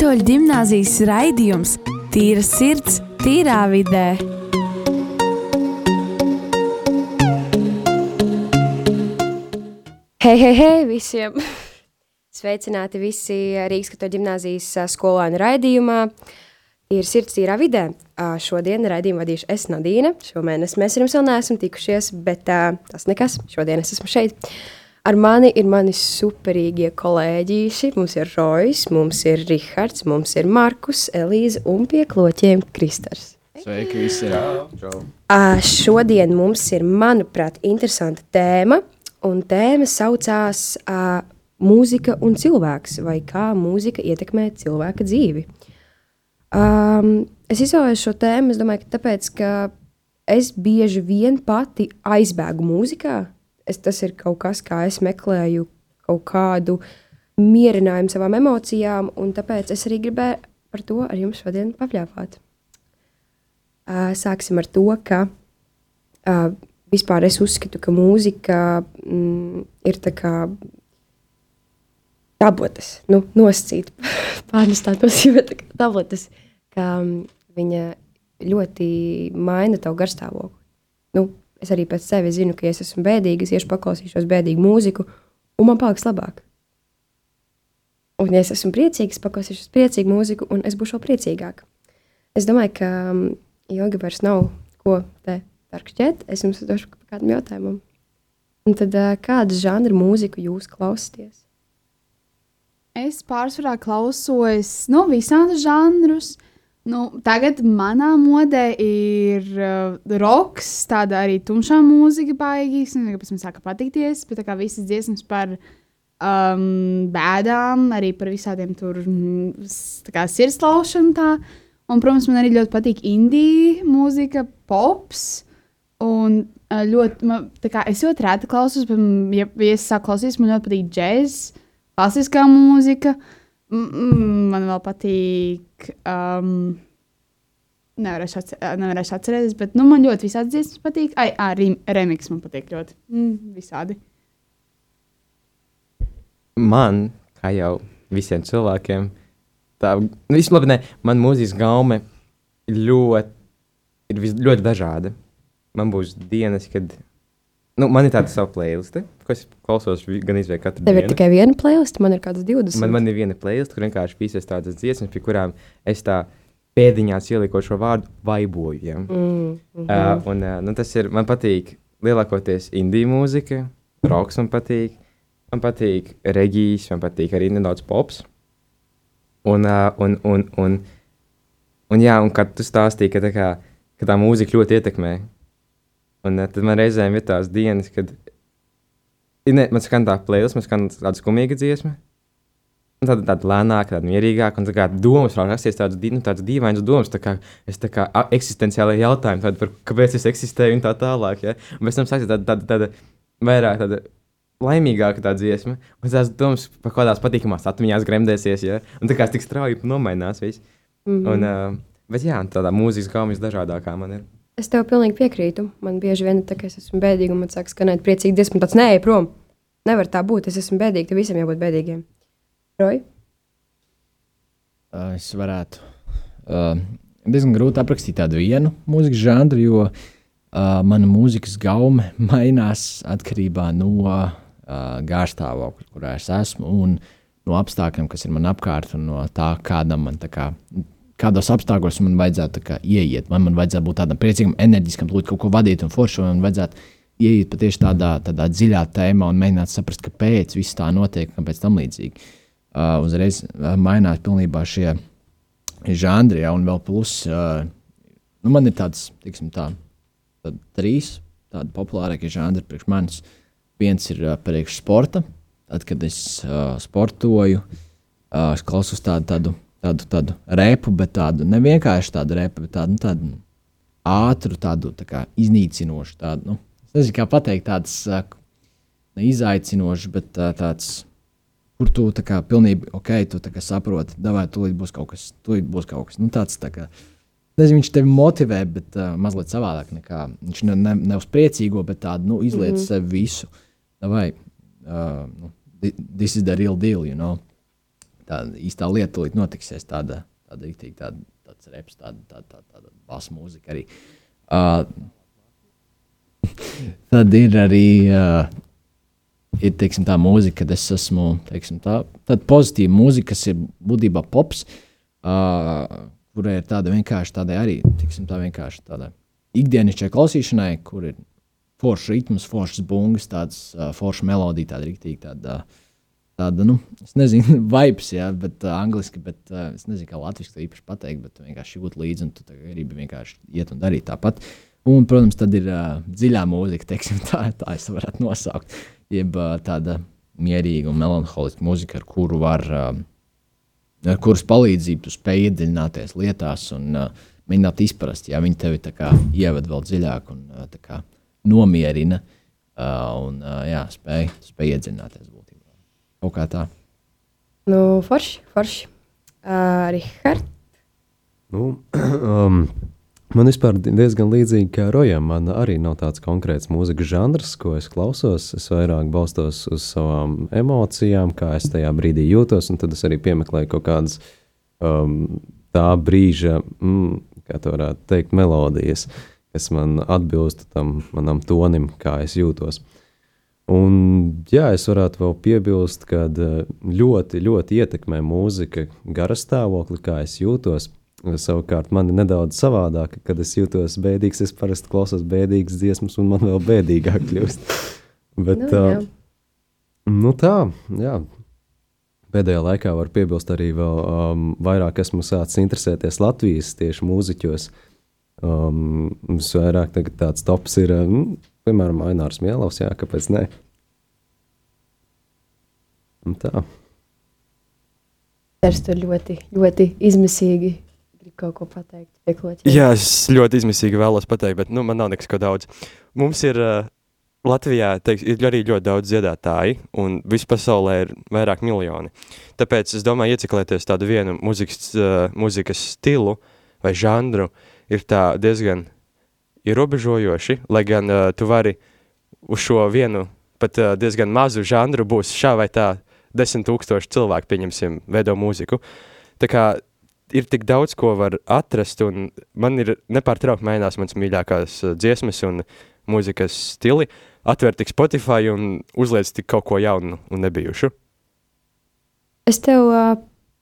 Katoļu gimnāzijas raidījums Tīra sirds, tīrā vidē. Hei, hei, hei visiem! Sveicināti visi Rīgas katoļu gimnāzijas skolēnu raidījumā. Ir sirds tīrā vidē. Šodien raidījumu vadīšu es Nadīna. Šomēnes mēs ar jums vēl neesam tikušies, bet tas nekas. Šodien es esmu šeit. Ar mani ir mani superīgie kolēģīši. Mums ir Rojas, mums ir Rihards, mums ir Markus, Elīze un pie kloķiem Kristers. Sveiki, visi! Uh, šodien mums ir, manuprāt, interesanta tēma, un tēma saucās uh, Mūzika un cilvēks, vai kā mūzika ietekmē cilvēka dzīvi. Um, es izvēlējos šo tēmu, es domāju, ka tāpēc, ka es bieži vien pati aizbēgu mūzikā. Es, tas ir kaut kas, kā es meklēju kaut kādu mierinājumu savām emocijām, un tāpēc es arī gribēju par to ar jums šodien papļāpāt. Uh, sāksim ar to, ka uh, vispār es uzskatu, ka mūzika mm, ir tā kā tabotas, nu, noscīt, pārnestāt nozīmē tā kā tabotas, ka um, viņa ļoti maina tavu garstāvokli. Nu, es arī pēc sevis zinu, ka ja es esmu bēdīga, es iešu paklausīšos bēdīgu mūziku, un man paliks labāk. Un, ja es esmu priecīgs, paklausīšos priecīgu mūziku, un es būšu vēl priecīgāk. Es domāju, ka um, ilgi vairs nav ko te tarkšķēt. Es jums došu kādam jautājumam. Un tad, uh, kādu žanru mūziku jūs klausāties? Es pārsvarā klausos no visām žanrus. Nu, tagad manā modē ir uh, roks, tāda arī tumšā mūzika, baigīs. Nezinu, kāpēc man sāka patikties, bet tā kā visas dziesmas par um, bēdām, arī par visādiem tur mm, kā sirdslaušanu. Tā. Un, protams, man arī ļoti patīk indija mūzika, pops. Un uh, ļoti, man, kā es ļoti reti klausos, bet, mm, ja, ja es sāku klausīties, man ļoti patīk džēzus klasiskā mūzika. Mm, man vēl patīk. Um, nevarēšu, atcer, nevarēšu atcerēties, bet nu, man ļoti visādi dziesmas patīk. Ai, arī remix man patīk ļoti. Mm, visādi. Man, kā jau visiem cilvēkiem, tā nu, vispār, ne, man mūzikas gaume ļoti, ir vis, ļoti dažāda. Man būs dienas, kad. Nu, man ir tāda sava playlist, ko es klausos gan izvēlēt katru Tev ir dienu. tikai viena playlist, man ir kādas 20. Man, man ir viena playlist, kur vienkārši visas tādas dziesmas, pie kurām es tā pēdiņās ieliku šo vārdu vaiboju. Ja? Mm, mm Uh, un, uh, nu, tas ir, man patīk lielākoties indiju mūzika, roks man patīk, man patīk reģijas, man patīk arī nedaudz pops. Un, uh, un, un, un, un, jā, un kad tu stāstīji, ka tā, kā, ka tā mūzika ļoti ietekmē, un tad man reizēm ir tās dienas, kad ne, man skan tā playlist, man skan tāda skumīga dziesma. Un Tāda, tāda lēnāka, tāda mierīgāka, un tā kā domas rasties tādas, nu, tādas dīvainas domas, tā kā es tā kā a- eksistenciālai jautājumi, tādi par kāpēc es eksistēju un tā tālāk. Ja? Un pēc tam sāksies tāda, tāda, tāda vairāk tāda laimīgāka tā dziesma, un tās domas par kādās patīkamās atmiņās gremdēsies, ja? un tā kā tik strauji nomainās viss. -hmm. Un, uh, bet jā, tādā mūzikas gaumē visdažādākā man ir. Es tev pilnīgi piekrītu. Man bieži vien tā, ka es esmu bēdīga un man sāk skanēt priecīgi dziesma. un Tāds nē, prom. Nevar tā būt. Es esmu bēdīga. Tev visiem jābūt bēdīgiem. Uh, es varētu uh, diezgan grūti aprakstīt tādu vienu mūzikas žanru, jo uh, mana mūzikas gaume mainās atkarībā no uh, gārstāvokļa, kurā es esmu, un no apstākļiem, kas ir man apkārt, un no tā, kādam man tā kā. Kādos apstākļos man vajadzētu tā kā, ieiet, vai man vajadzētu būt tādam priecīgam, enerģiskam, lūdzu, kaut ko vadīt un foršu, vai man vajadzētu ieiet patiešām tādā, tādā dziļā tēmā un mēģināt saprast, kāpēc viss tā notiek, un kāpēc tam līdzīgi. Uh, uzreiz uh, mainās pilnībā šie žanri, ja, un vēl plus, uh, nu, man ir tāds, tiksim, tā, tad trīs tādi populārākie žanri priekš manis. Viens ir uh, priekš sporta, tad, kad es uh, sportoju, uh, es klausos tādu, tādu, tādu, tādu repu, bet tādu ne vienkārši tādu repu, bet tādu, nu, tādu ātru, tādu tā kā iznīcinošu, tādu, nu, es nezinu, kā pateikt, tāds ne izaicinošs, bet uh, tāds kur tu tā kā pilnībā ok, tu tā kā saproti, vai tūlīt būs kaut kas, tūlīt būs kaut kas. Nu, tāds, tā kā, nezinu, viņš tevi motivē, bet uh, mazliet savādāk nekā viņš ne, ne, ne uz priecīgo, bet tādu nu, izliet mm -hmm. sev visu. Vai uh, nu, thi- this is the real deal, you know. Tāda īstā lieta tūlīt notiksies. Tāda, tāda rīktīgi, tāda, tāds reps, tāda, tāda, tāda, tāda basa mūzika arī. Uh, tad ir arī uh, ir, teiksim, tā mūzika, kad es esmu teiksim, tā, pozitīva mūzika, kas ir būtībā pops, uh, kurai ir tāda vienkārši tāda arī teiksim, tā vienkārši tāda ikdienišķai klausīšanai, kur ir foršs ritms, foršs bungas, tāds uh, foršs melodija, tāda rīktīgi tāda. Tāda, nu, es nezinu, vibes, jā, bet uh, angliski, bet uh, es nezinu, kā latviešu to īpaši pateikt, bet vienkārši jūt līdzi un tu gribi vienkārši iet un darīt tāpat. Un, protams, tad ir uh, dziļā mūzika, teiksim, tā, tā es varētu nosaukt. Jeb uh, tāda mierīga un melanholiska mūzika, ar kuru var, uh, ar kuras palīdzību tu spēj iedziļināties lietās un uh, mēģināt izprast, ja viņi tevi kā, ieved vēl dziļāk un uh, kā, nomierina uh, un uh, jā, spēj, spēj iedziļināties. Kaut kā tā. Nu, forši, forši. Uh, Rihard. Nu, um, man vispār diezgan līdzīgi kā Rojam. Man arī nav tāds konkrēts mūzikas žanrs, ko es klausos. Es vairāk balstos uz savām emocijām, kā es tajā brīdī jūtos, un tad es arī piemeklēju kaut kādas um, tā brīža, mm, kā tā varētu teikt, melodijas, kas man atbilst tam manam tonim, kā es jūtos. Un, jā, es varētu vēl piebilst, ka eh, ļoti, ļoti ietekmē mūzika garastāvokli, kā es jūtos. Savukārt, man ir nedaudz savādāk, kad es jūtos bēdīgs. Es parasti klausos bēdīgas dziesmas, un man vēl bēdīgāk kļūst. Bet, nu, jā. Uh, nu tā, jā. Pēdējā laikā var piebilst arī vēl um, vairāk esmu sācis interesēties Latvijas tieši mūziķos. Um, vairāk tāds tops ir um, Piemēram, Ainārs Mielovs, jā, kāpēc ne? Un tā. Tas tur ļoti, ļoti izmisīgi grib kaut ko pateikt. Pieklot, jā. jā, es ļoti izmisīgi vēlos pateikt, bet nu, man nav nekas ko daudz. Mums ir uh, Latvijā teiks, ir arī ļoti daudz dziedātāji, un visā pasaulē ir vairāk miljoni. Tāpēc es domāju, ieciklēties tādu vienu muzikas, uh, muzikas stilu vai žanru ir diezgan ierobežojoši, lai gan uh, tu vari uz šo vienu pat uh, diezgan mazu žanru būs šā vai tā desmit tūkstoši cilvēku, pieņemsim, veido mūziku. Tā kā ir tik daudz, ko var atrast, un man ir nepārtraukti mainās mans mīļākās uh, dziesmas un mūzikas stili, atver tik Spotify un uzliec tik kaut ko jaunu un nebijušu. Es tev uh,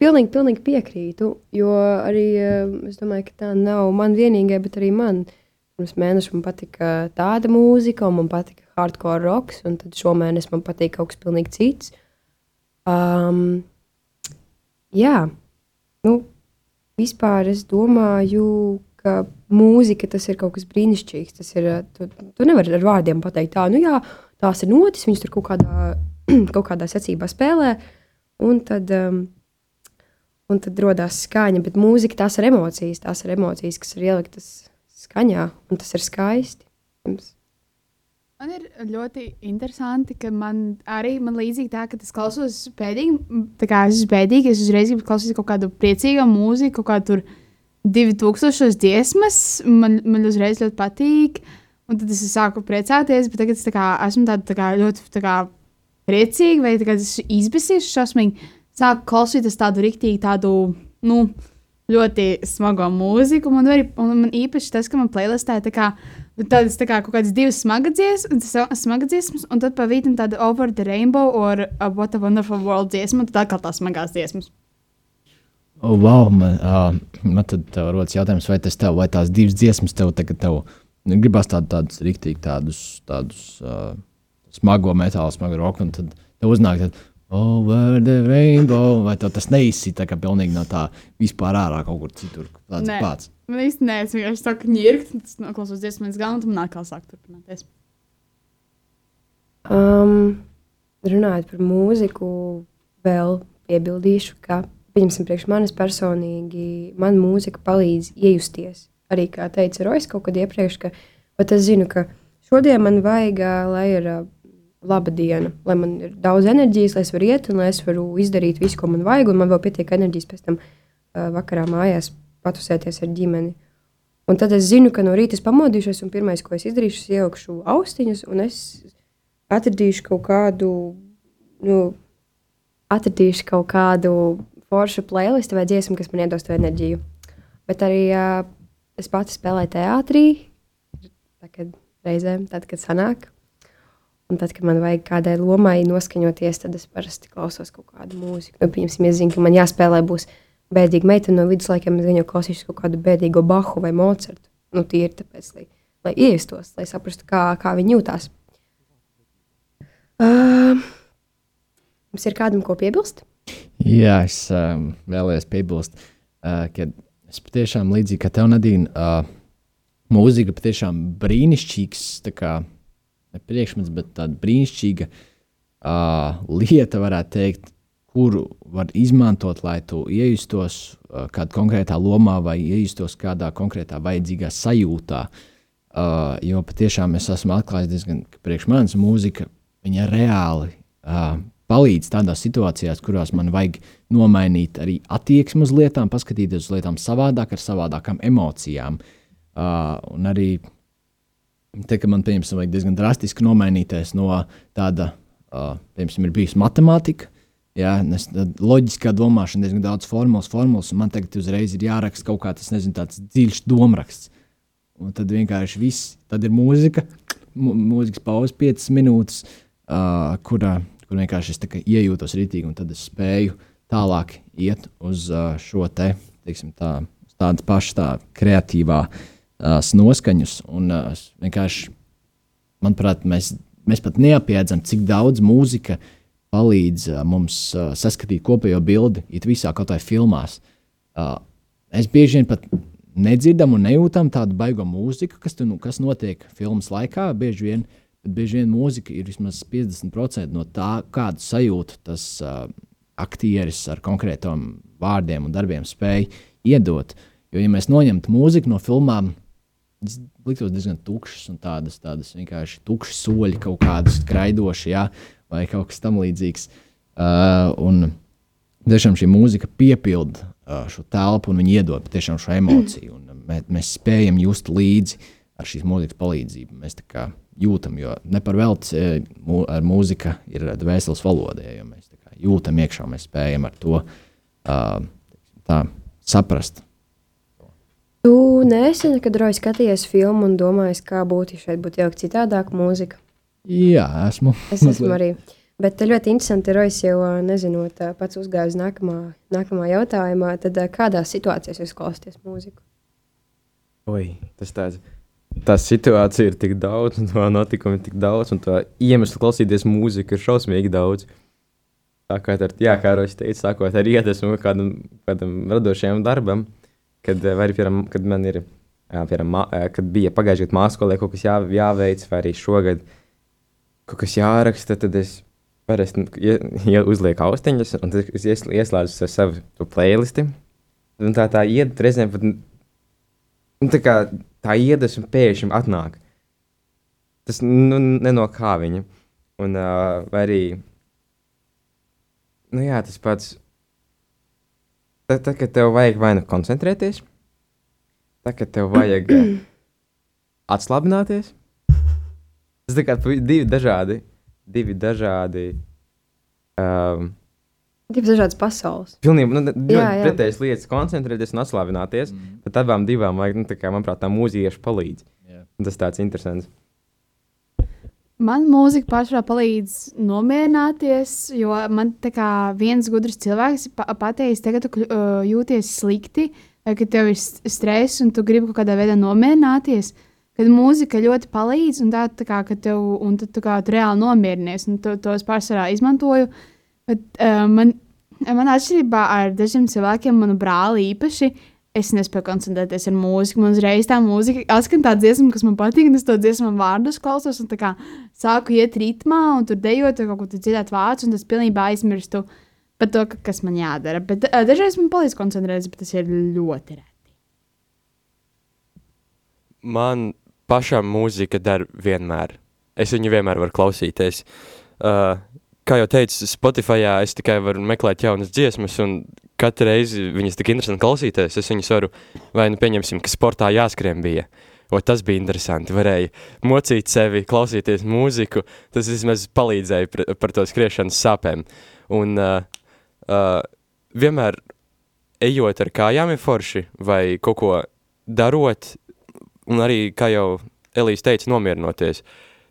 pilnīgi, pilnīgi piekrītu, jo arī uh, es domāju, ka tā nav man vienīgai, bet arī man. Uh, Pirms mēneša man patika tāda mūzika, un man patika hardcore roks, un tad šomēnes man patīk kaut kas pilnīgi cits. Um, jā, nu, vispār es domāju, ka mūzika tas ir kaut kas brīnišķīgs. Tas ir, tu, tu nevari ar vārdiem pateikt, tā, nu jā, tās ir notis, viņas tur kaut kādā, kaut kādā secībā spēlē, un tad, um, un tad rodās skaņa, bet mūzika tās ir emocijas, tās ir emocijas, kas ir ieliktas skaņā, un tas ir skaisti. Jums. Man ir ļoti interesanti, ka man arī man līdzīgi tā, ka es klausos bēdīgi. Tā kā es esmu bēdīgi, es uzreiz gribu klausīties kaut kādu priecīgu mūziku, kaut kādu 2000 dziesmas. Man, man uzreiz ļoti patīk. Un tad es sāku priecāties, bet tagad es kā, esmu tāda, tā kā, ļoti tā kā, priecīga, vai tā esmu izbēsījusi šausmīgi. Sāku klausīties tādu rīktīgu, tādu, nu, ļoti smago mūziku. Man, arī, man īpaši tas, ka man playlistē tā kā, tādas tā kā kaut kādas divas smagas dziesmas, un tad pa vītam tāda Over the Rainbow or a What a Wonderful World dziesma, un tad atkal tās smagās dziesmas. Oh, wow, man, uh, man tad rodas jautājums, vai tas tev, vai tās divas dziesmas tev tagad tev nu, gribas tādu, tādus rīktīgi tādus, tādus uh, smago metālu, smago roku, un tad tev uznāk, tad, Over the rainbow, vai tas neizsita kā pilnīgi no tā vispār ārā kaut kur citur? Tāds nē. pats. Man īsti nē, es vienkārši saku, ņirkt, tas noklausos dziesmas galā, un tam nākā sāk turpināties. Um, runājot par mūziku, vēl piebildīšu, ka, pieņemsim, priekš manis personīgi, man mūzika palīdz iejusties. Arī, kā teica Rojas kaut kad iepriekš, ka pat es zinu, ka šodien man vajag, lai ir laba diena, lai man ir daudz enerģijas, lai es varu iet un lai es varu izdarīt visu, ko man vajag, un man vēl pietiek enerģijas pēc tam uh, vakarā mājās patusēties ar ģimeni. Un tad es zinu, ka no rīta es pamodīšos, un pirmais, ko es izdarīšu, es ielikšu austiņas, un es atradīšu kaut kādu, nu, atradīšu kaut kādu forša playlist vai dziesma, kas man iedos to enerģiju. Bet arī uh, es pati spēlēju teātrī, kad reizēm, tad, kad sanāk. Un tad, kad man vajag kādai lomai noskaņoties, tad es parasti klausos kaut kādu mūziku. Nu, piemēram, es zinu, ka man jāspēlē būs bēdīga meitene no viduslaikiem, es viņu klausīšu kaut kādu bēdīgu Bahu vai Mocartu. Nu, tīri tāpēc, lai, lai iejustos, lai saprastu, kā, kā viņi jūtās. Uh, mums ir kādam ko piebilst? Jā, es um, vēlējos piebilst, uh, ka es patiešām līdzīgi kā tev, Nadīna, uh, mūzika patiešām brīnišķīgs, kā ne priekšmets, bet tāda brīnišķīga uh, lieta, varētu teikt, kuru var izmantot, lai tu iejustos uh, kādā konkrētā lomā vai iejustos kādā konkrētā vajadzīgā sajūtā. Uh, jo patiešām es esmu atklājis diezgan, ka priekš manis mūzika, reāli uh, palīdz tādās situācijās, kurās man vajag nomainīt arī attieksmi uz lietām, paskatīties uz lietām savādāk, ar savādākām emocijām. Uh, un arī te, man piemēram, vajag diezgan drastiski nomainīties no tāda, uh, piemēram, ir bijusi matemātika. Jā, es, loģiskā domāšana, diezgan daudz formulas, formulas, un man tagad uzreiz ir jāraksta kaut kāds, dziļš domāraksts. Un tad vienkārši viss, tad ir mūzika, mūzikas pauze, 5 minūtes, uh, kurā kur vienkārši es iejūtos rītīgi, un tad es spēju tālāk iet uz uh, šo te, teiksim, tā, tādas pašas tā, kreatīvā uh, noskaņas. Un uh, vienkārši, manuprāt, mēs, mēs pat neapiedzam, cik daudz mūzika palīdz uh, mums uh, saskatīt kopējo bildi, it visā kaut kādā filmās. Uh, es bieži vien pat nedzirdam un nejūtam tādu baigo mūziku, kas, tu, nu, kas notiek filmas laikā. Bieži vien uh, bieži vien mūzika ir vismaz 50% no tā, kādu sajūtu tas uh, aktieris ar konkrētiem vārdiem un darbiem spēj iedot. Jo, ja mēs noņemtu mūziku no filmām, liktos diezgan tukšs un tādas, tādas vienkārši tukšas soļi, kaut kādas skraidošas, ja, vai kaut kas tamlīdzīgs. Uh, un tiešām šī mūzika piepilda uh, šo telpu un viņi iedod tiešām šo emociju. Un mēs, mēs spējam just līdzi ar šīs mūzikas palīdzību. Mēs tā kā jūtam, jo ne par velti e, ar mūziku ir dvēseles valoda. Ja mēs jūtam iekšā, mēs spējam ar to uh, tā, saprast. Tu nesen, kad roji skatījies filmu un domāji, kā būtu, ja šeit būtu jau citādāk mūzika? Jā, esmu. Es esmu arī. Bet ļoti interesanti, Rojas jau nezinot, pats uzgāja uz nākamā, nākamā jautājumā. Tad kādā situācijā jūs klausāties mūziku? Oi, tas tāds tā situācija ir tik daudz, un tā notikuma ir tik daudz, un tā iemeslu klausīties mūziku ir šausmīgi daudz. Tā kā ar, jā, kā Rojas teica, sākot ar iedvesmu kādam, kādam radošajam darbam, kad, eh, vai, piemēram, kad man ir, piemēram, kad bija pagājušajā gadā mākskolē kaut kas jā, jāveic, vai arī šogad kaut kas jāraksta, tad es parasti ja, uzlieku austiņas, un es ieslēdzu savu playlisti. Un tā tā iet, reizēm pat nu, tā kā tā iedvesma pēkšņi atnāk. Tas nu, ne no kā viņa. Un, uh, vai arī nu, jā, tas pats. Tad, tad, kad tev vajag vai nu koncentrēties, tad, kad tev vajag atslābināties, tas ir divi dažādi, divi dažādi um, Divas dažādas pasaules. Pilnīgi nu, ļoti pretējas lietas, koncentrēties un atslābināties. Mm. Bet abām divām, vajag, nu, kā, manuprāt, tā mūzika palīdz. Yeah. Tas tāds interesants. Man mūzika pārsvarā palīdz nomierināties, jo man viens gudrs cilvēks pateicis, tagad tu uh, jūties slikti, vai ka tev ir stress un tu gribi kaut kādā veidā nomierināties. Kad mūzika ļoti palīdz, un tā, tā kā, tev, un tu, tā kā, tu reāli nomierinies, un to, to es pārsvarā izmantoju. Uh, Bet uh, man, man atšķirībā ar dažiem cilvēkiem, manu brāli īpaši, es nespēju koncentrēties ar mūziku. Man uzreiz tā mūzika atskan tā dziesma, kas man patīk, un es to dziesmu vārdus klausos, un kā sāku iet ritmā, un tur dejot, kaut ko dzirdēt vārdus, un tas pilnībā aizmirstu par to, kas man jādara. Bet dažreiz man palīdz koncentrēties, bet tas ir ļoti reti. Man pašam mūzika der vienmēr. Es viņu vienmēr varu klausīties. Uh, kā jau teicu, Spotify es tikai varu meklēt jaunas dziesmas, un katru reizi viņas tik interesanti klausīties. Es viņus varu, vai nu pieņemsim, ka sportā jāskrien bija. O, tas bija interesanti. Varēja mocīt sevi, klausīties mūziku. Tas vismaz palīdzēja par, par to skriešanas sāpēm. Un, uh, uh, vienmēr ejot ar kājām ir forši, vai kaut ko darot, un arī, kā jau Elīze teica, nomierinoties.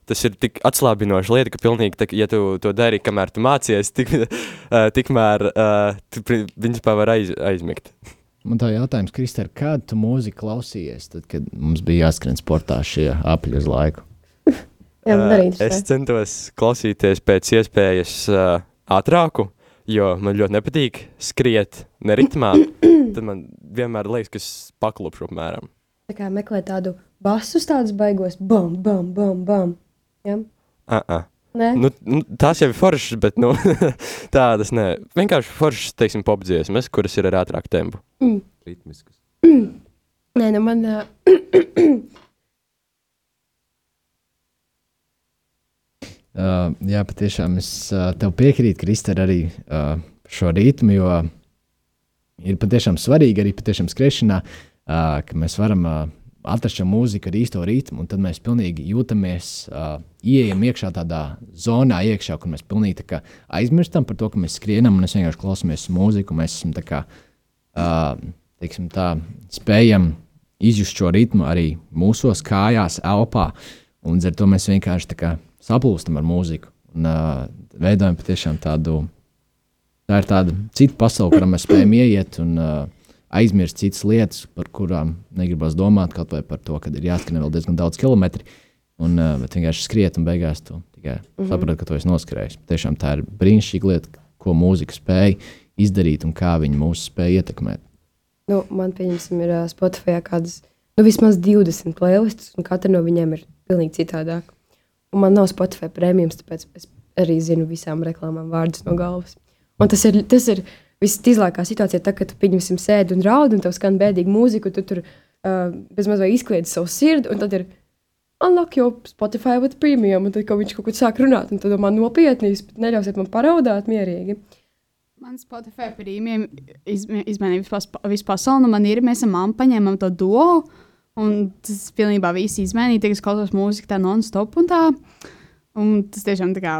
Tas ir tik atslābinoša lieta, ka pilnīgi, tā, ja tu to dari, kamēr tu mācies, tik, uh, tikmēr uh, tu, pri- principā var aiz, aizmigt. Man tā jautājums, Kristēr, kādu tu mūziku klausījies, tad, kad mums bija jāskrien sportā šie apļi uz laiku? Jā, man arī Uh, es centos klausīties pēc iespējas uh, ātrāku, jo man ļoti nepatīk skriet ne ritmā. Tad man vienmēr liekas, ka es paklupšu apmēram. Tā kā meklē tādu basus, tādus baigos, bam, bam, bam, bam. Ja? Uh -uh. Nē, Nu, nu, tās jau ir foršas, bet nu, tādas ne. Vienkārši foršas, teiksim, popdziesmas, kuras ir ar ātrāku tempu. Ritmiskas. Nē nu man. ā, Uh, jā, patiešām es uh, tev piekrītu, Kristēr, arī uh, šo ritmu, jo ir patiešām svarīgi arī patiešām skriešanā, uh, ka mēs varam uh, atrast šo mūziku ar īsto ritmu, un tad mēs pilnīgi jūtamies, uh, ieejam iekšā tādā zonā, iekšā, kur mēs pilnīgi aizmirstam par to, ka mēs skrienam, un mēs vienkārši klausāmies mūziku, mēs esam tā kā, uh, teiksim tā, spējam izjust šo ritmu arī mūsos, kājās, elpā, un ar to mēs vienkārši kā saplūstam ar mūziku un uh, veidojam patiešām tādu, tā ir tāda cita pasaule, kurā mēs spējam ieiet un uh, aizmirst citas lietas, par kurām negribas domāt, kaut vai par to, ka ir jāskrien vēl diezgan daudz kilometru. Un uh, bet vienkārši skriet, un beigās tu tikai mm -hmm. saproti, ka tu esi noskrējis. Tiešām tā ir brīnišķīga lieta, ko mūzika spēja izdarīt un kā viņa mūs spēja ietekmēt. nu, man, pieņemsim, ir ā, Spotify kādas, nu, vismaz 20 playlists, un katra no viņiem ir pilnīgi citādāka. Un man nav Spotify prēmijas, tāpēc es arī zinu visām reklāmām vārdus no galvas. Un tas ir, tas ir visizlākā situācija, tad, kad tu pieņemsim sēdi un raud, un tev skan bēdīga mūzika, tu tur uh, bezmaz vai izkliedzi savu sirdi, un tad ir unlock your Spotify with premium, un tad, kad viņš kaut ko sāk runāt, un tad man nopietni, jūs neļausiet man paraudāt mierīgi. Man Spotify prīmiem izma- izmainīja visu, pas- visu pasauli. Nu, man ir, mēs ar mammu paņēmām to duo. Un tas pilnībā viss izmainīja. Tagad es klausos mūziku tā non-stop un tā. Un tas tiešām tā kā.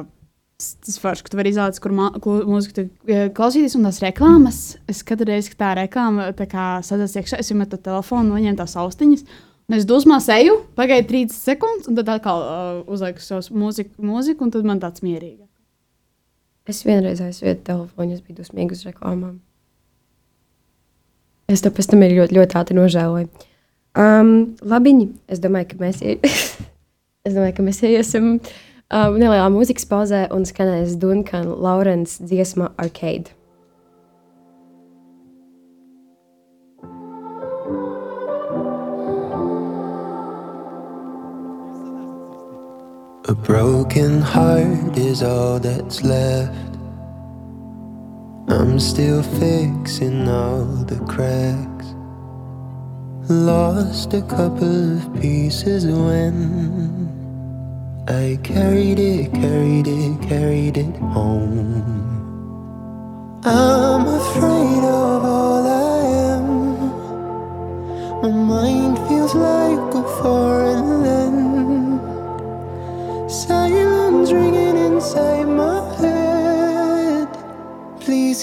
Tas, forši, ka tu vari izvēlēties, kur mūziku eh, klausīties, un tās reklāmas. Es katru reizi, kad tā reklāma sadzas iekšā, es to telefonu noņēmu tās austiņas. Es dusmās eju, pagaidu 30 sekundes, un tad atkal uh, uzlieku savu mūziku, mūziku, un tad man tāds mierīgs. Es vienreiz aizvietu telefonu, es biju dusmīga uz reklāmām. Es to pēc tam ļoti, ļoti ātri nožēloju. Um, labiņi, es domāju, ka mēs, ie... es domāju, ka mēs iesim um, nelielā mūzikas pauzē un skanēs Dunkana Laurens dziesma Arcade. A broken heart is all that's left. I'm still fixing all the cracks. Lost a couple of pieces when I carried it, carried it, carried it home. I'm afraid of all I am. My mind feels like a foreign land. Silence ringing inside my head. Please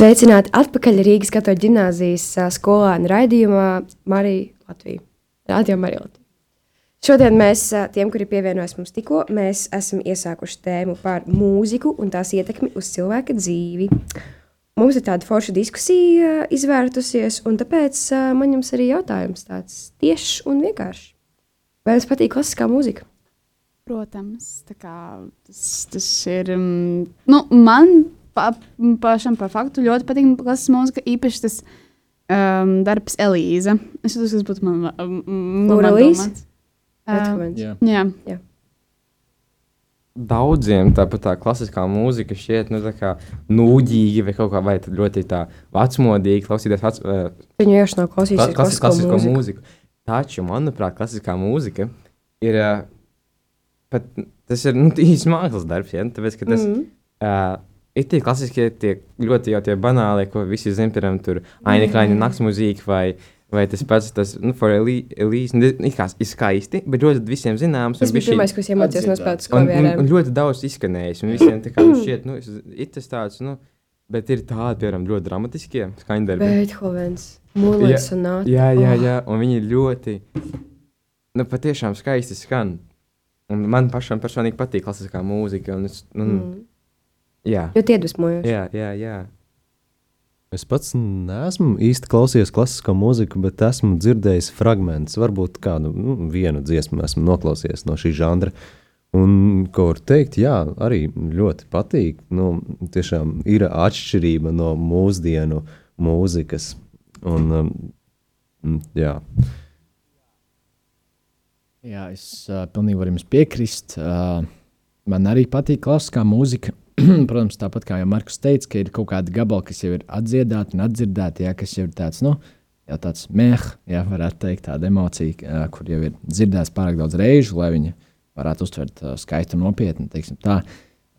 Sveicināti atpakaļ Rīgas katoļu ģimnāzijas ā, skolānu raidījumā Marija Latvija. Radio Marija Latvija. Šodien mēs, tiem, kuri pievienojas mums tikko, mēs esam iesākuši tēmu par mūziku un tās ietekmi uz cilvēka dzīvi. Mums ir tāda forša diskusija izvērtusies, un tāpēc man jums arī jautājums tāds tiešs un vienkāršs. Vai jums patīk klasiskā mūzika? Protams, kā tas, tas ir. Um, nu, man pa, pašam par faktu ļoti patīk klasiskā mūzika, īpaši tas um, darbs Elīza. Es domāju, tas būtu man, um. Beethovens. Jā. Jā, Daudziem tāpat tā klasiskā mūzika šķiet nu, tā kā nūģīga vai kaut kā vai ļoti tā vecmodīga klausīties vec, uh, Viņu jau nav klausījusies klas, klasisko, mūziku. mūziku. Taču, manuprāt, klasiskā mūzika ir uh, pat, tas ir nu, īsts mākslas darbs. Ja? Tāpēc, ka tas Mhm. uh, ir tie klasiskie, tie ļoti jau tie banālie, ko visi zina, piemēram, tur ainikaini nakts mūzika vai, vai tas pats, tas, nu, for Elīze, nu, it kā ir skaisti, bet ļoti visiem zināms. Tas un bija pirmais, ko es iemācījos no spēles Un, un, un skolā. ļoti daudz izskanējis. Un visiem tā kā nu, šķiet, nu, ir tas tāds, nu, bet ir tādi, piemēram, ļoti dramatiskie skaņdarbi. Beethovens, Mūlis un Nāta. Jā, jā, Oh. jā, un viņi ļoti, nu, patiešām skaisti skan. Un man pašam personīgi patīk klasiskā mūzika. Un es, un, mm. Jā, Ļoti iedvesmojoši. jā, jā. jā. Es pats neesmu īsti klausījies klasisko mūziku, bet esmu dzirdējis fragmentus, varbūt kādu nu, vienu dziesmu esmu noklausījies no šī žanra. Un, ko var teikt, jā, arī ļoti patīk. Nu, tiešām ir atšķirība no mūsdienu mūzikas. Un, um, jā, Jā, es uh, pilnīgi varu jums piekrist. Uh, man arī patīk klasiskā mūzika. Protams, tāpat kā jau Markus teica, ka ir kaut kādi gabali, kas jau ir atdziedāti un atdzirdēti, jā, kas jau ir tāds, nu, jau tāds mēh, jā, varētu teikt, tāda emocija, uh, kur jau ir dzirdēts pārāk daudz reižu, lai viņi varētu uztvert uh, skaistu un nopietnu, teiksim tā.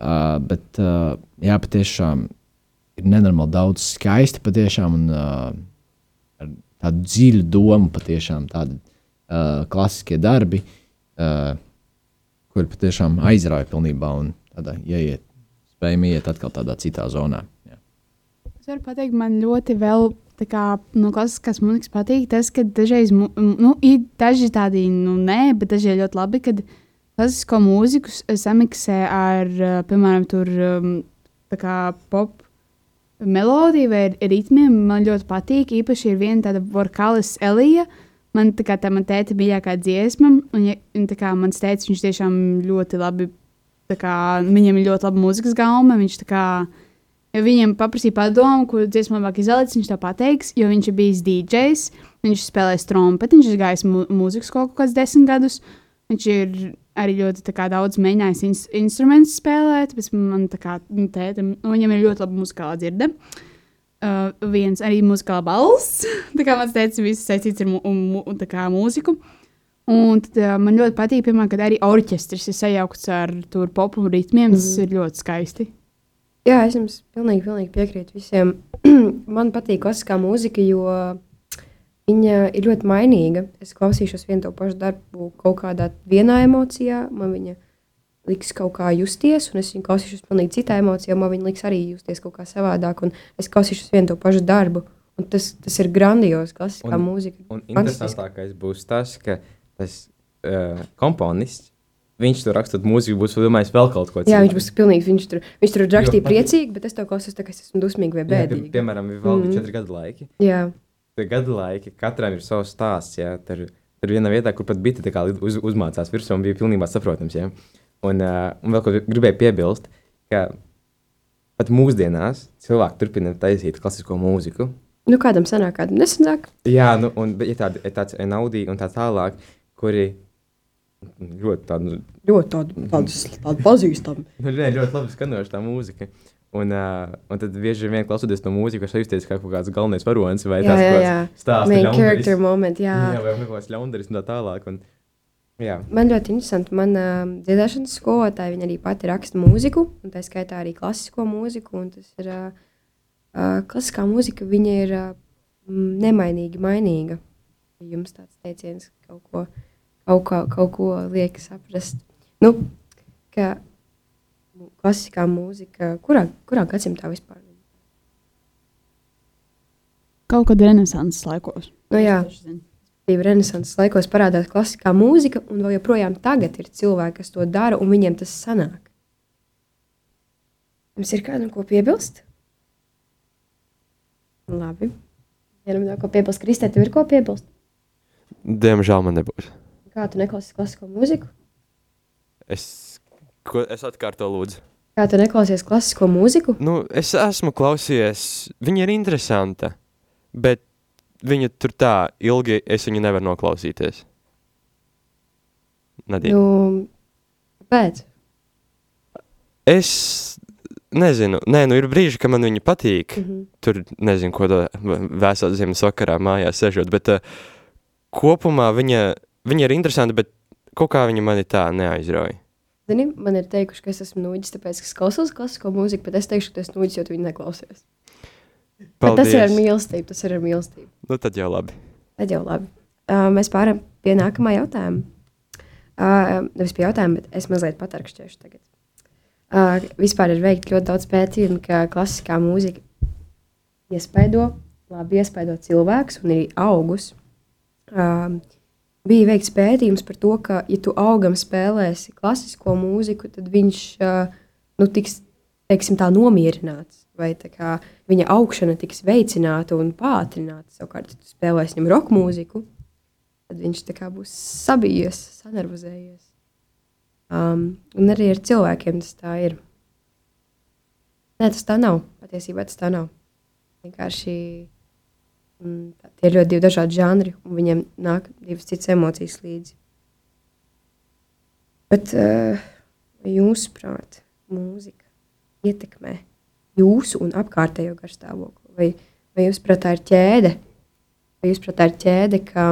Uh, bet, uh, jā, patiešām ir nenormāli daudz skaisti patiešām un uh, ar tādu dziļu domu patiešām tādu uh, klasiskie darbi, uh, kuri patiešām aizrauja pilnībā un tādā ieiet, spējam iet atkal tādā citā zonā. Jā. Es varu pateikt, man ļoti vēl kā, no klasiskās mūzikas patīk tas, ka dažreiz nu, ir daži tādi, nu, nē, bet daži ir ļoti labi, kad klasisko mūziku samiksē ar, piemēram, tur, um, kā pop melodiju vai ritmiem. Man ļoti patīk. Īpaši ir viena tāda vokālis Elija. Man tā kā tā man tēta mīļākā dziesma, un, ja, un tā kā mans tēvs, viņš tiešām ļoti labi, kā viņam ir ļoti laba mūzikas gauma, viņš kā, viņam paprasīja padomu, kur dziesmu labāk izvēlēties, viņš to pateiks, jo viņš ir bijis DJs, viņš spēlēs trompeti, viņš ir gājis mu mūzikas kaut kāds desmit gadus, viņš ir arī ļoti kā, daudz mēģinājis ins instrumentus spēlēt, bet man tā kā tēta, nu, viņam ir ļoti laba muzikālā dzirde. Uh, viens arī muzikāla balss. tā kā man teica, viss saistīts ar mu, mu, kā mūziku. Un tad, uh, man ļoti patīk, piemēram, kad arī orķestris ir sajaukts ar tur popu ritmiem. Tas Mhm. ir ļoti skaisti. Jā, es jums pilnīgi, pilnīgi piekrītu visiem. Man patīk klasiskā mūzika, jo viņa ir ļoti mainīga. Es klausīšos vienu to pašu darbu kaut kādā vienā emocijā, man viņa liks kaut kā justies, un es viņu klausīšos pilnīgi citā emocijā, man viņa liks arī justies kaut kā savādāk, un es klausīšos vienu to pašu darbu. Un tas, tas ir grandios, klasiskā Un- mūzika. Un interesantākais būs tas, ka tas uh, komponists, viņš tur rakstot mūziku, būs domājis vēl kaut ko Jā, viņš būs pilnīgi, viņš tur, viņš tur rakstīja priecīgi, bet es to klausos tā, ka es esmu dusmīgi vai Jā, bēdīgi. piemēram, ir vēl Mhm. četri gadu laiki. Jā, Tie gadu laiki, katram ir savs stāsts. Jā, tur, tur ir viena vietā, kur pat bija tā kā uz, uzmācās virsū un bija pilnībā saprotams. Jā. Un, uh, un vēl ko gribēju piebilst, ka pat mūsdienās cilvēki turpina taisīt klasisko mūziku. nu kādam sanāk, kādam nesanāk. Jā, nu, un ir, tādi, ir tāds naudī un tā tālāk, kuri ļoti tādu, Ļoti tādu, tādu, tādu pazīstamu. nu, ļoti, ļoti labi skanoša tā mūzika. Un, uh, un tad bieži vien klausoties to mūziku, es justies kā kaut kāds galvenais varonis vai tāds stāsts. Main character moment, jā. jā, vai kaut kāds ļaundaris un tā tālāk. Un, jā. Man ļoti interesanti, man uh, dziedāšanas skolotāja, viņa arī pati raksta mūziku, un tā skaitā arī klasisko mūziku, un tas ir, uh, uh, klasiskā mūzika, viņa ir uh, nemainīgi mainīga. Jums tāds teiciens kaut ko, kaut ko, kaut ko liek saprast. Nu, ka klasiskā mūzika, kurā, kurā gadsimtā vispār? kaut kad renesanses laikos. Nu, jā, renesanses laikos parādās klasiskā mūzika, un vēl joprojām tagad ir cilvēki, kas to dara, un viņiem tas sanāk. Jums ir kādam ko piebilst? Labi. Ja nav ko piebilst, Kristē, tev ir ko piebilst? Diemžēl man nebūs. Kā tu neklausies klasisko mūziku? Es, ko, es atkārto lūdzu. Kā tu neklausies klasisko mūziku? Nu, es esmu klausījies, viņa ir interesanta, bet viņa tur tā ilgi, es viņu nevaru noklausīties. Nadija. Nu, kāpēc? Es nezinu, nē, nu ir brīži, kad man viņa patīk. Mhm. Tur nezinu, ko to vēsā ziemas vakarā mājās sežot, bet uh, kopumā viņa, viņa ir interesanta, bet kaut kā viņa mani tā neaizrauja. Zini, man ir teikuši, ka es esmu nūģis, tāpēc, es klausos klasisko mūziku, bet es teikšu, ka tu esi nūģis, jo tu viņu neklausies. Bet tas ir ar mīlestību, tas ir ar mīlestību. Nu, tad jau labi. Tad jau labi. Uh, mēs pārējām pie nākamā jautājuma. Uh, nevis pie jautājuma, bet es mazliet patarkšķēšu tagad. Uh, vispār ir veikti ļoti daudz pētījumu, ka klasiskā mūzika iespaido, labi iespaido cilvēkus un arī augus. Uh, bija veikts pētījums par to, ka, ja tu augam spēlēsi klasisko mūziku, tad viņš nu, tiks teiksim, tā, nomierināts. Vai kā, viņa augšana tiks veicināta un pātrināta. Savukārt, ja tu spēlēsi viņam roka mūziku, tad viņš kā būs sabijies, sanervozējies. Um, un arī ar cilvēkiem tas tā ir. Nē, tas tā nav. Patiesībā tas tā nav. Vienkārši tie ir ļoti divi dažādi žanri, un viņiem nāk divas citas emocijas līdzi. Bet, uh, jūsuprāt, mūzika ietekmē jūsu un apkārtējo garstāvokli? Vai, vai jūsuprāt, tā ir ķēde? Vai jūsuprāt, tā ir ķēde, ka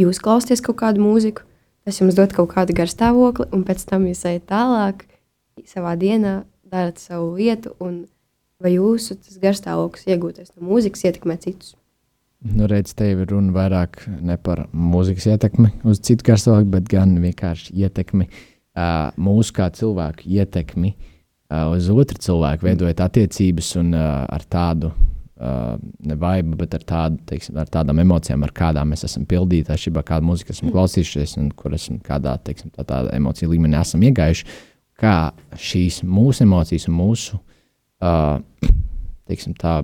jūs klausāties kaut kādu mūziku, tas jums dod kaut kādu garstāvokli, un pēc tam jūs ejat tālāk savā dienā, darat savu lietu, un vai jūsu garstāvoklis iegūtais no mūzikas ietekmē citus? Nu, redz, te ir runa vairāk ne par mūzikas ietekmi uz citu garstāvokli, bet gan vienkārši ietekmi, uh, mūsu kā cilvēku ietekmi uh, uz otru cilvēku, veidojot attiecības un uh, ar tādu uh, ne vaibu, bet ar, tādu, teiksim, ar tādām emocijām, ar kādām mēs esam pildīti, atšķirībā no kāda mūzika esam klausījušies un kur esam kādā teiksim, tā, tādā emociju līmenī esam iegājuši. Kā šīs mūsu emocijas un mūsu uh, teiksim, tā,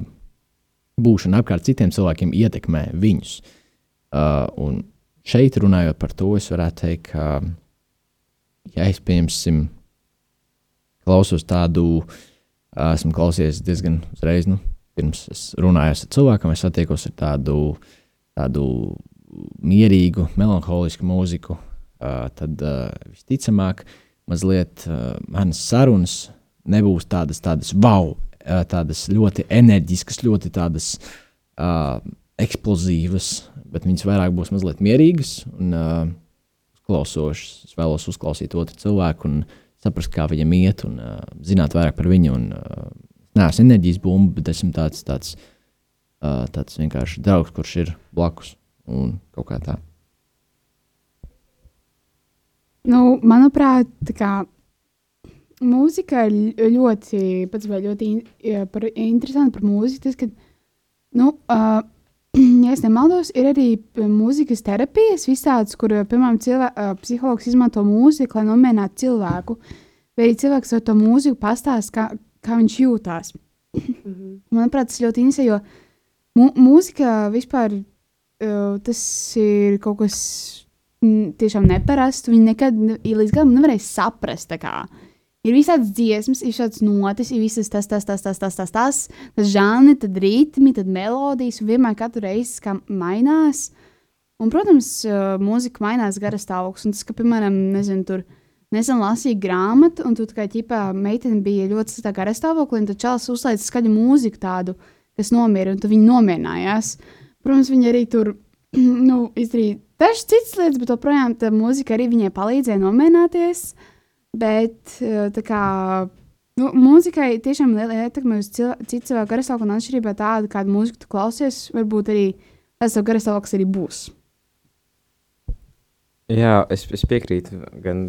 būšana apkārt citiem cilvēkiem ietekmē viņus. Uh, un šeit runājot par to, es varētu teikt, ka, ja es pieņemsim, klausos tādu, uh, esmu klausies diezgan uzreiz, nu, pirms es runāju ar cilvēku, es satiekos ar tādu, tādu mierīgu, melanholisku mūziku, uh, tad uh, visticamāk, mazliet uh, manas sarunas nebūs tādas, tādas wow, tādas ļoti enerģiskas, ļoti tādas uh, eksplozīvas, bet viņas vairāk būs mazliet mierīgas un uh, uzklausošas. Es vēlos uzklausīt otru cilvēku un saprast, kā viņam iet, un uh, zināt vairāk par viņu. Un, uh, Nē, es enerģijas bumba, bet esmu tāds, tāds, uh, tāds vienkārši draugs, kurš ir blakus un kaut kā tā. Nu, manuprāt, tā kā mūzika ir ļoti, pats vai ļoti in, ja par, interesanti par mūziku. Tas, ka, nu, uh, ja es nemaldos, ir arī p- mūzikas terapijas visādas, kur, uh, piemēram, cilvē, uh, psihologs izmanto mūziku, lai nomierinātu cilvēku. Vai arī cilvēks ar to mūziku pastāsta, kā, kā viņš jūtās. Manuprāt, tas ļoti interesē, jo mū, mūzika vispār uh, tas ir kaut kas mm, tiešām neparasts. Viņi nekad ne- līdz galam nevarēs saprast. tā kā. Ir visādas dziesmas, ir šādas notis, ir visas tas, tas, tas, tas, tas, tas, tas, tas žanri, tad ritmi, tad melodijas, un vienmēr katru reizi kā mainās. Un, protams, uh, mūzika mainās gara stāvoklis. Un tas, ka, piemēram, nezinu, tur nesen lasīju grāmatu, un tur kā ķipā meitene bija ļoti gara stāvoklī, un tad čels uzlaica skaļu mūziku tādu, kas nomierina, un tad viņi nomierinājās. Protams, viņi arī tur nu, izdarīja dažas citas lietas, bet joprojām tā mūzika arī viņai palīdzēja nomierināties. Bet eh, tā kā nu, mūzikai tiešām ir liela ietekme uz citu cilvēku garastāvokli, un atšķirībā tāda, kādu mūziku tu klausies, varbūt arī tas tev garastāvoklis arī būs. Jā, es, es piekrītu gan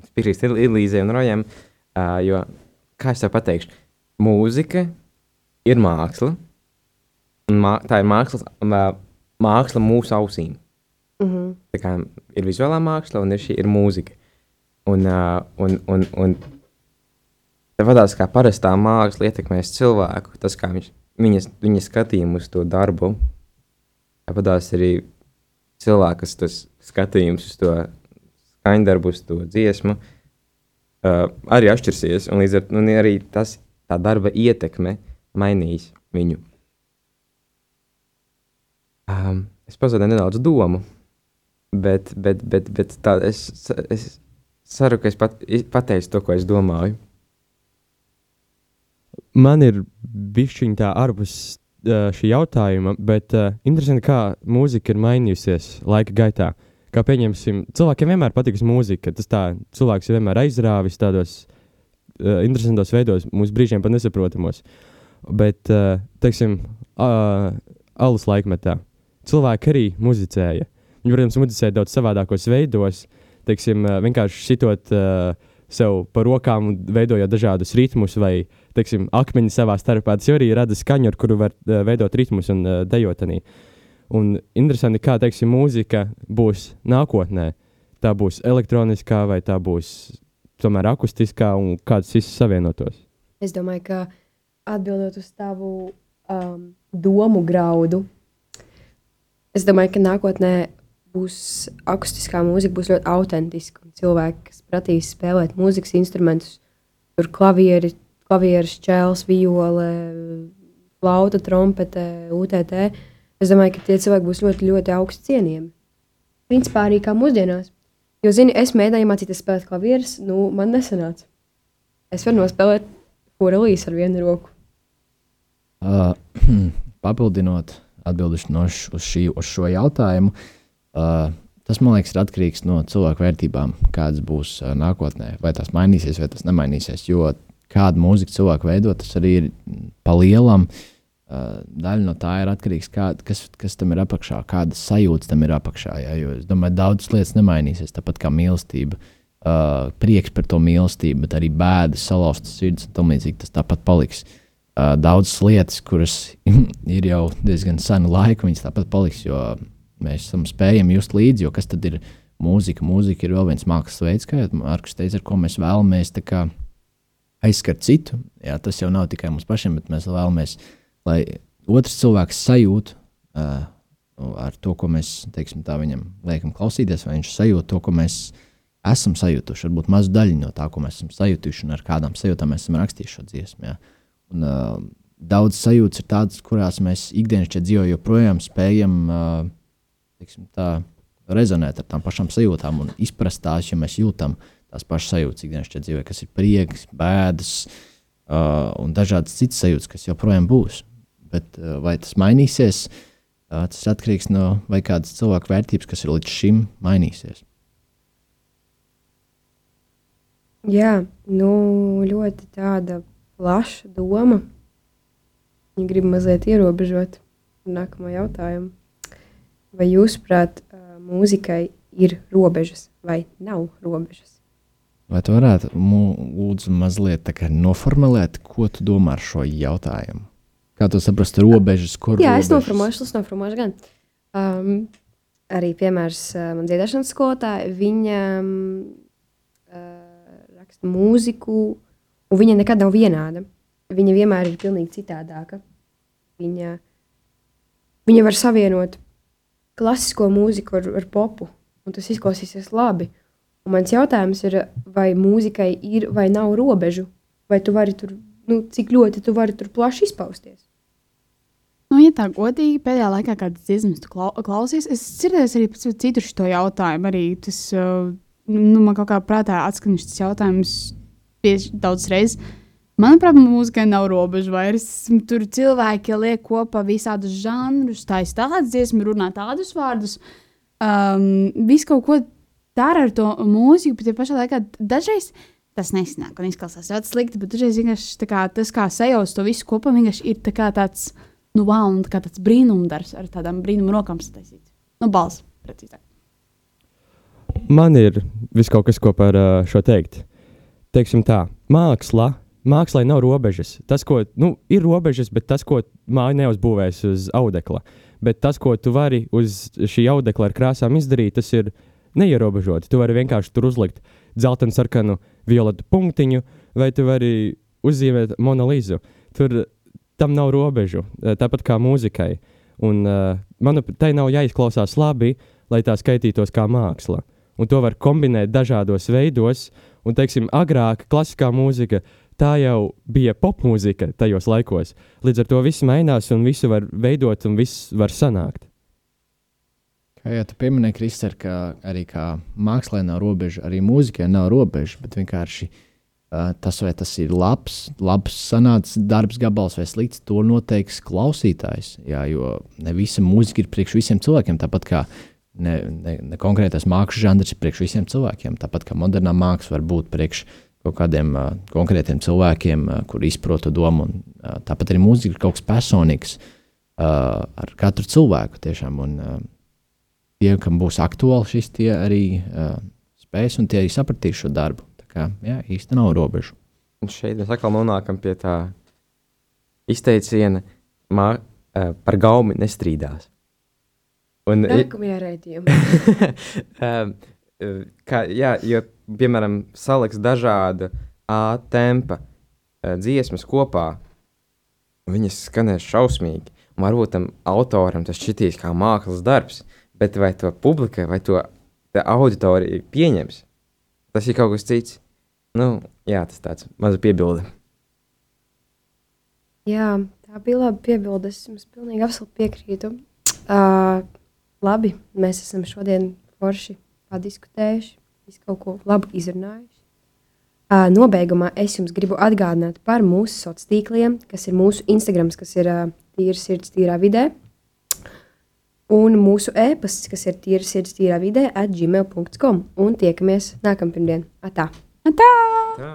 es piekrītu Elīzei un Rojam, uh, jo, kā es tev pateikšu, mūzika ir māksla, Un mā, tā ir mākslas, mā- māksla mūsu ausīm. Mhm. Tā kā ir vizuālā māksla un ir šī ir mūzika. Un, uh, un, un, un tāpatās kā parastā māksla ietekmēs cilvēku, tas kā viņš, viņas, viņa skatījumu uz to darbu, tāpatās arī cilvēkas tas skatījums uz to skaņdarbu, uz to dziesmu, uh, arī atšķirsies. Un līdz ar to arī tas, tā darba ietekme mainīs viņu. Um, es pazaudēju nedaudz domu, bet, bet, bet, bet tā, es, es ceru, ka es pat, pateicu to, ko es domāju. Man ir bišķiņa tā ārpus uh, šī jautājuma, bet uh, interesanti, kā mūzika ir mainījusies laika gaitā. Kā pieņemsim, cilvēkiem vienmēr patiks mūzika. Tas tā, cilvēks vienmēr aizrāvis tādos uh, interesantos veidos, mūsu brīžiem pat nesaprotamos. Bet, uh, teiksim, uh, alus laikmetā cilvēki arī muzicēja. Viņi, protams, muzicēja daudz savādākos veidos, teiksim, uh, vienkārši sitot uh, sev pa rokām veidojot dažādus ritmus vai, teiksim, akmeņi savā starpā. Tas jau arī rada skaņu, ar kuru var uh, veidot ritmus un uh, dejot. Arī. Un interesanti, kā teiksim, mūzika būs nākotnē. Tā būs elektroniskā vai tā būs tomēr akustiskā un kāds viss savienotos. Es domāju, ka atbildot uz tavu um, domu graudu, es domāju, ka nākotnē būs akustiskā mūzika, būs ļoti autentiska. Cilvēki, kas prasīs spēlēt mūzikas instrumentus, tur klavieri, klavieris, čēls, viole, flauta, trompete, UTT. Es domāju, ka tie cilvēki būs ļoti, ļoti augsti cienījami. Principā arī kā mūsdienās. Jo, zini, es mēģināju mācīties spēlēt klavierus, nu, man nesanāca. Es varu nospēlēt porelīs ar vienu roku. Uh, papildinot, atbildot no uz, šī, uz šo jautājumu, uh, tas man liekas, ir atkarīgs no cilvēku vērtībām, kādas būs uh, nākotnē. Vai tas mainīsies, vai tas nemainīsies. Jo kādu mūziku cilvēku veido, tas arī ir pa lielam. Uh, daļa no tā ir atkarīgs no tā, kas, kas tam ir apakšā, kādas sajūtas tam ir apakšā. Jā, jo es domāju, daudzas lietas nemainīsies, tāpat kā mīlestība. Uh, prieks par to mīlestību, bet arī bēdas, salauztas sirds un tam līdzīgi tas tāpat paliks. Uh, daudzas lietas, kuras ir jau diezgan senu laiku, viņas tāpat paliks, jo mēs esam spējami just līdzi, jo kas tad ir mūzika? Mūzika ir vēl viens mākslas veids, kā jau Markus teica, ar ko mēs vēlamies kā aizskart citu. Jā, tas jau nav tikai mums pašiem, bet mēs vēlamies, lai otrs cilvēks sajūtu uh, ar to, ko mēs teiksim, viņam liekam klausīties, vai viņš sajūt to, ko mēs esam sajutuši. Varbūt mazu daļu no tā, ko mēs esam sajutuši, un ar kādām sajūtām mēs esam rakstījuši šo dziesmu. Jā. Un, uh, daudz sajūtas ir tādas, kurās mēs ikdienas dzīvē joprojām spējam uh, teiksim, tā, rezonēt ar tām pašām sajūtām un izprast tās, jo mēs jūtam tās pašas sajūtas ikdienas dzīvē, kas ir prieks, bēdas uh, un dažādas citas sajūtas, kas joprojām būs. Bet uh, vai tas mainīsies? Uh, tas atkarīgs no vai kādas cilvēku vērtības, kas ir līdz šim mainīsies. Jā, nu, ļoti tāda plaša doma. Viņa grib mazliet ierobežot nākamo jautājumu. Vai jūsuprāt, mūzikai ir robežas vai nav robežas? Vai tu varētu lūdzu mazliet noformulēt, ko tu domā ar šo jautājumu? Kā tu saprast robežas, kur Jā, es robežas? noformulēšu, es noformulēšu gan. Um, arī piemērs man dziedāšanas skolotāja, viņa um, uh, raksta mūziku, un viņa nekad nav vienāda. Viņa vienmēr ir pilnīgi citādāka. Viņa, viņa var savienot klasisko mūziku ar, ar popu, un tas izklausīsies labi. Un mans jautājums ir, vai mūzikai ir vai nav robežu, vai tu vari tur, nu, cik ļoti tu vari tur plaši izpausties. Nu, ja tā godīgi, pēdējā laikā kādas dziesmas tu klau klausies, es dzirdēju arī pats citu šo jautājumu. Arī tas, uh, nu, man kaut kā prātā atskan šis jautājums daudz reizes. Manuprāt, mūzikai nav robežu vairs. Tur cilvēki liek kopā visādus žanrus, taisa tādas dziesmas, runā tādus vārdus. Um, Viss kaut ko dara ar to mūziku, bet ja pašā laikā dažreiz tas nesanāk un izklausās ļoti slikti, bet dažreiz vienkārši kā, tas, kā sajauc to visu kopā, vienkārši ir tā tāds, nu, wow, un tā tāds brīnumdarbs ar tādām brīnumu rokām sataisīts. Nu, balss, precīzāk. Man ir viss kaut kas, ko par uh, šo teikt. Teiksim tā, māksla mākslā nav robežas. Tas, ko nu, ir robežas, bet tas, ko māja neuzbūvēs uz audekla. Bet tas, ko tu vari uz šī audekla ar krāsām izdarīt, tas ir neierobežoti. Tu vari vienkārši tur uzlikt dzeltenu, sarkanu, violetu punktiņu, vai tu vari uzzīmēt monolīzu. Tur tam nav robežu, eh, tāpat kā mūzikai. Un, uh, manuprāt, tai nav jāizklausās labi, lai tā skaitītos kā māksla. Un to var kombinēt dažādos veidos. Un, teiksim, agrāk klasiskā mūzika tā jau bija popmūzika tajos laikos. Līdz ar to viss mainās un visu var veidot un viss var sanākt. Kā jau tu pieminēji, Kristēr, ka arī mākslā nav robeža, arī mūzikai nav robeža, bet vienkārši uh, tas, vai tas ir labs, labs sanācis darbs, gabals vai slikts, to noteiks klausītājs. Jā, jo ne visa mūzika ir priekš visiem cilvēkiem, tāpat kā ne, ne, ne konkrētais mākslas žanrs ir priekš visiem cilvēkiem, tāpat kā modernā māksla var būt priekš kaut kādiem uh, konkrētiem cilvēkiem, uh, kur izprot to domu. Un, uh, tāpat arī mūzika ir kaut kas personīgs uh, ar katru cilvēku tiešām. Un, uh, tie, kam būs aktuāli šis, tie arī uh, spēs un tie arī sapratīs šo darbu. Tā kā jā, īsti nav robežu. Un šeit mēs atkal nonākam pie tā izteiciena, ka par gaumi nestrīdās. Un, Nākamajā raidījumā. um, kā, jā, jo, piemēram, saliks dažādu A tempa uh, dziesmas kopā, viņas skanēs šausmīgi. Varbūt tam autoram tas šķitīs kā mākslas darbs, bet vai to publika vai to auditorija pieņems, tas ir kaut kas cits. Nu, jā, tas tāds mazs piebilde. Jā, tā bija laba piebilde. Es jums pilnīgi absolūti piekrītu. Uh, labi, mēs esam šodien forši padiskutējuši, visu kaut ko labu izrunājuši. Uh, nobeigumā es jums gribu atgādināt par mūsu sociālajiem tīkliem, kas ir mūsu Instagram, kas ir uh, tīra sirds, tīrā vidē. Un mūsu e-pasts, kas ir tīra sirds, tīrā vidē, atgmail.com. Un tiekamies nākamā pirmdiena. Atā! Tā! Tā.